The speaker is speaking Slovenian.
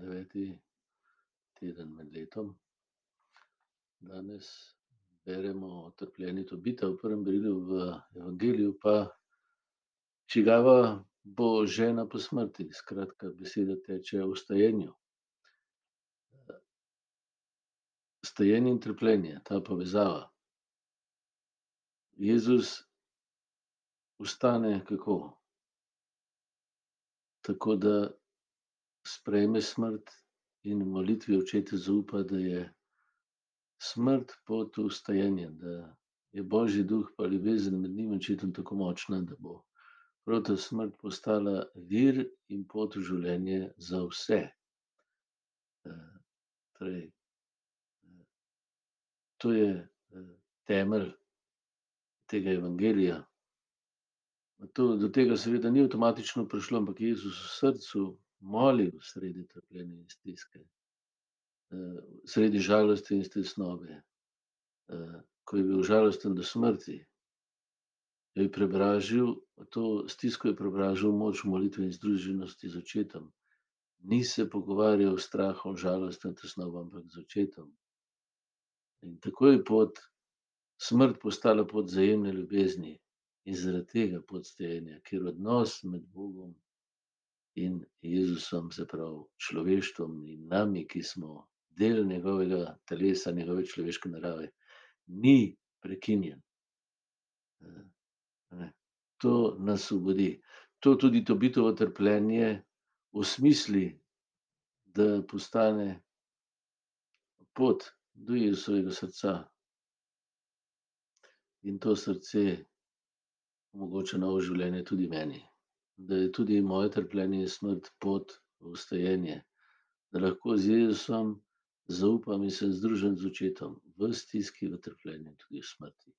tretji teden med letom. Danes beremo o trpljenju Tobita v prvem berilu, v evangeliju pa čigava bo žena po smrti. Skratka, beseda teče o vstajenju. Vstajenje in trpljenje, ta povezava. Jezus vstane kako? Tako da sprejme smrt in v molitvi Očetu zaupa, da je smrt pot v vstajenje, da je božji duh pa ljubezen med njim in očetom tako močna, da bo prav ta smrt postala vir in pot v življenje za vse. Torej, to je temelj tega evangelija. To, do tega seveda ni avtomatično prišlo, ampak je Jezus v srcu molil sredi trpljenja in stiske. Sredi žalosti in tesnobe. Ko je bil žalosten do smrti, jo je preobrazil, to stisko je preobrazil v moč molitve in združenosti z očetom. Ni se pogovarjal s strahom, žalostjo, tesnobo, ampak z očetom. In tako je pot, smrt postala pot vzajemne ljubezni. In zaradi tega pot vstajenja, ker odnos med Bogom in Jezusom, se pravi človeštvom in nami, ki smo del njegovega telesa, njegove človeške narave, ni prekinjen. To nas osvobodi. To tudi Tobitovo trpljenje osmisli, da postane pot do Jezusovega srca. In to srce omogoča novo življenje tudi meni. Da je tudi moje trpljenje in smrt pot v vstajenje. Da lahko z Jezusom zaupam in sem združen z očetom v stiski, v trpljenju, tudi v smrti.